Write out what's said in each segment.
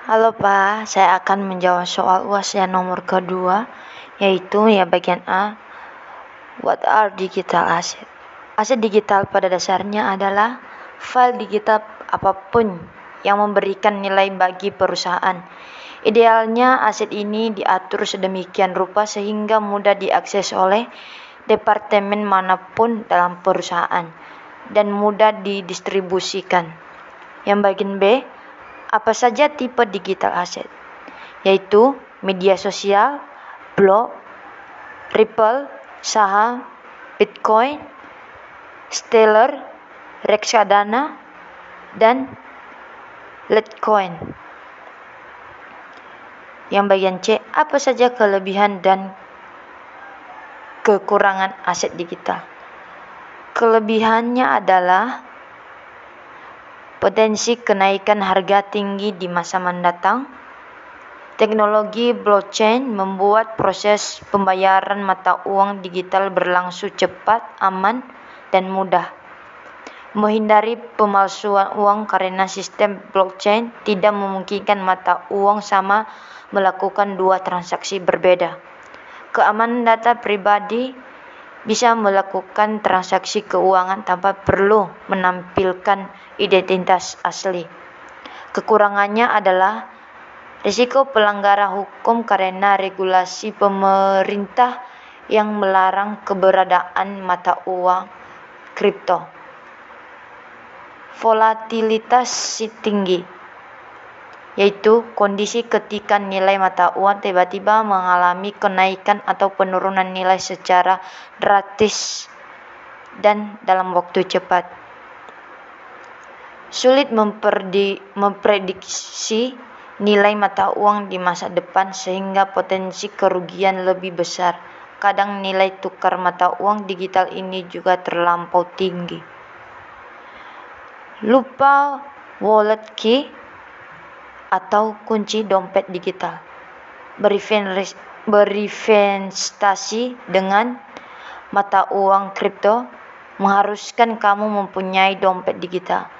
Halo Pak, saya akan menjawab soal UAS yang nomor kedua, yaitu ya bagian A. What are digital asset? Aset digital pada dasarnya adalah file digital apa pun yang memberikan nilai bagi perusahaan. Idealnya aset ini diatur sedemikian rupa sehingga mudah diakses oleh departemen mana pun dalam perusahaan dan mudah didistribusikan. Yang bagian B, apa saja tipe digital asset? Yaitu media sosial, blog, Ripple, saham, Bitcoin, Stellar, Reksadana, dan Litecoin. Yang bagian C, apa saja kelebihan dan kekurangan aset digital? Kelebihannya adalah potensi kenaikan harga tinggi di masa mendatang. Teknologi blockchain membuat proses pembayaran mata uang digital berlangsung cepat, aman, dan mudah. Menghindari pemalsuan uang karena sistem blockchain tidak memungkinkan mata uang sama melakukan dua transaksi berbeda. Keamanan data pribadi bisa melakukan transaksi keuangan tanpa perlu menampilkan identitas asli. Kekurangannya adalah risiko pelanggaran hukum karena regulasi pemerintah yang melarang keberadaan mata uang kripto. Volatilitas tinggi yaitu kondisi ketika nilai mata uang tiba-tiba mengalami kenaikan atau penurunan nilai secara drastis dan dalam waktu cepat. Sulit memprediksi nilai mata uang di masa depan sehingga potensi kerugian lebih besar. Kadang nilai tukar mata uang digital ini juga terlampau tinggi. Lupa wallet key atau kunci dompet digital. Berinvestasi dengan mata uang kripto mengharuskan kamu mempunyai dompet digital.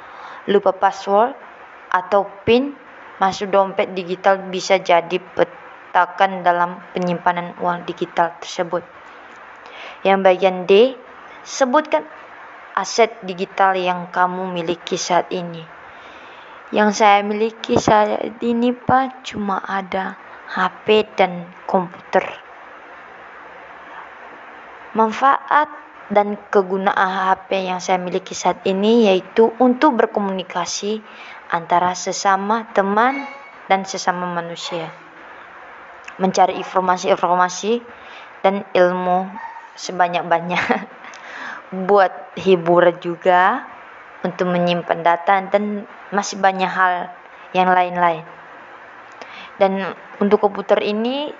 Lupa password atau PIN masuk dompet digital bisa jadi petakan dalam penyimpanan uang digital tersebut. Yang bagian D, sebutkan aset digital yang kamu miliki saat ini. Yang saya miliki saat ini Pak cuma ada HP dan komputer. Manfaat dan kegunaan HP yang saya miliki saat ini yaitu untuk berkomunikasi antara sesama teman dan sesama manusia. Mencari informasi-informasi dan ilmu sebanyak-banyak. Buat hiburan juga untuk menyimpan data dan masih banyak hal yang lain-lain. Dan untuk komputer ini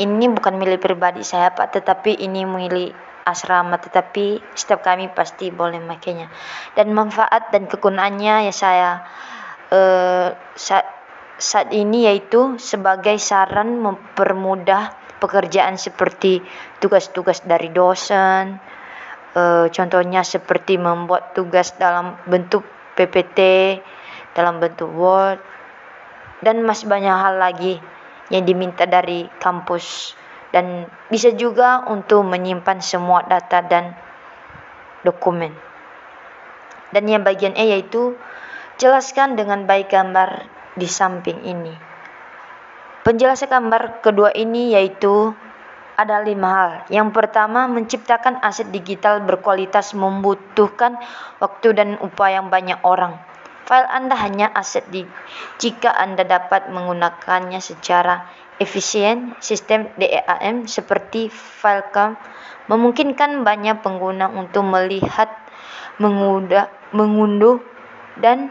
ini bukan milik pribadi saya Pak, tetapi ini milik asrama, tetapi setiap kami pasti boleh makainya. Dan manfaat dan kegunaannya ya saya uh, saat, saat ini yaitu sebagai saran mempermudah pekerjaan seperti tugas-tugas dari dosen, uh, contohnya seperti membuat tugas dalam bentuk PPT, dalam bentuk Word, dan masih banyak hal lagi yang diminta dari kampus dan bisa juga untuk menyimpan semua data dan dokumen. Dan yang bagian E yaitu jelaskan dengan baik gambar di samping ini. Penjelasan gambar kedua ini yaitu ada lima hal. Yang pertama, menciptakan aset digital berkualitas membutuhkan waktu dan upaya yang banyak orang. File Anda hanya aset di, jika Anda dapat menggunakannya secara efisien. Sistem DEAM seperti Filecam memungkinkan banyak pengguna untuk melihat, mengudah, mengunduh, dan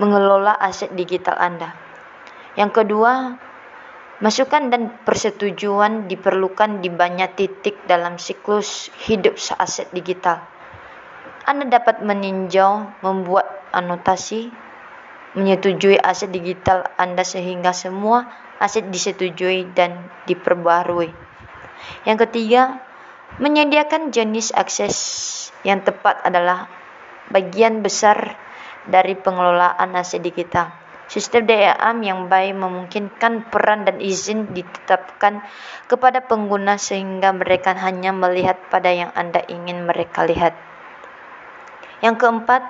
mengelola aset digital Anda. Yang kedua, Masukan dan persetujuan diperlukan di banyak titik dalam siklus hidup aset digital. Anda dapat meninjau, membuat anotasi, menyetujui aset digital Anda sehingga semua aset disetujui dan diperbarui. Yang ketiga, menyediakan jenis akses yang tepat adalah bagian besar dari pengelolaan aset digital. Sistem DRM yang baik memungkinkan peran dan izin ditetapkan kepada pengguna sehingga mereka hanya melihat pada yang Anda ingin mereka lihat. Yang keempat,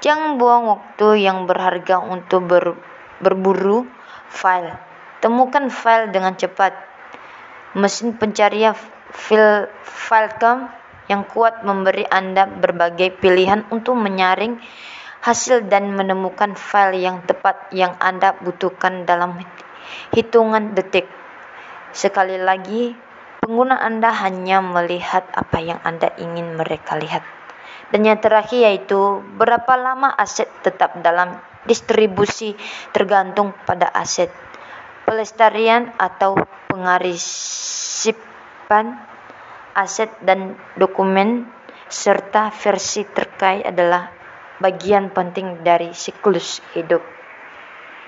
jangan buang waktu yang berharga untuk ber, berburu file. Temukan file dengan cepat. Mesin pencarian file Filecam yang kuat memberi Anda berbagai pilihan untuk menyaring hasil dan menemukan file yang tepat yang Anda butuhkan dalam hitungan detik. Sekali lagi, pengguna Anda hanya melihat apa yang Anda ingin mereka lihat. Dan yang terakhir yaitu berapa lama aset tetap dalam distribusi tergantung pada aset. Pelestarian atau pengarisipan aset dan dokumen serta versi terkait adalah bagian penting dari siklus hidup.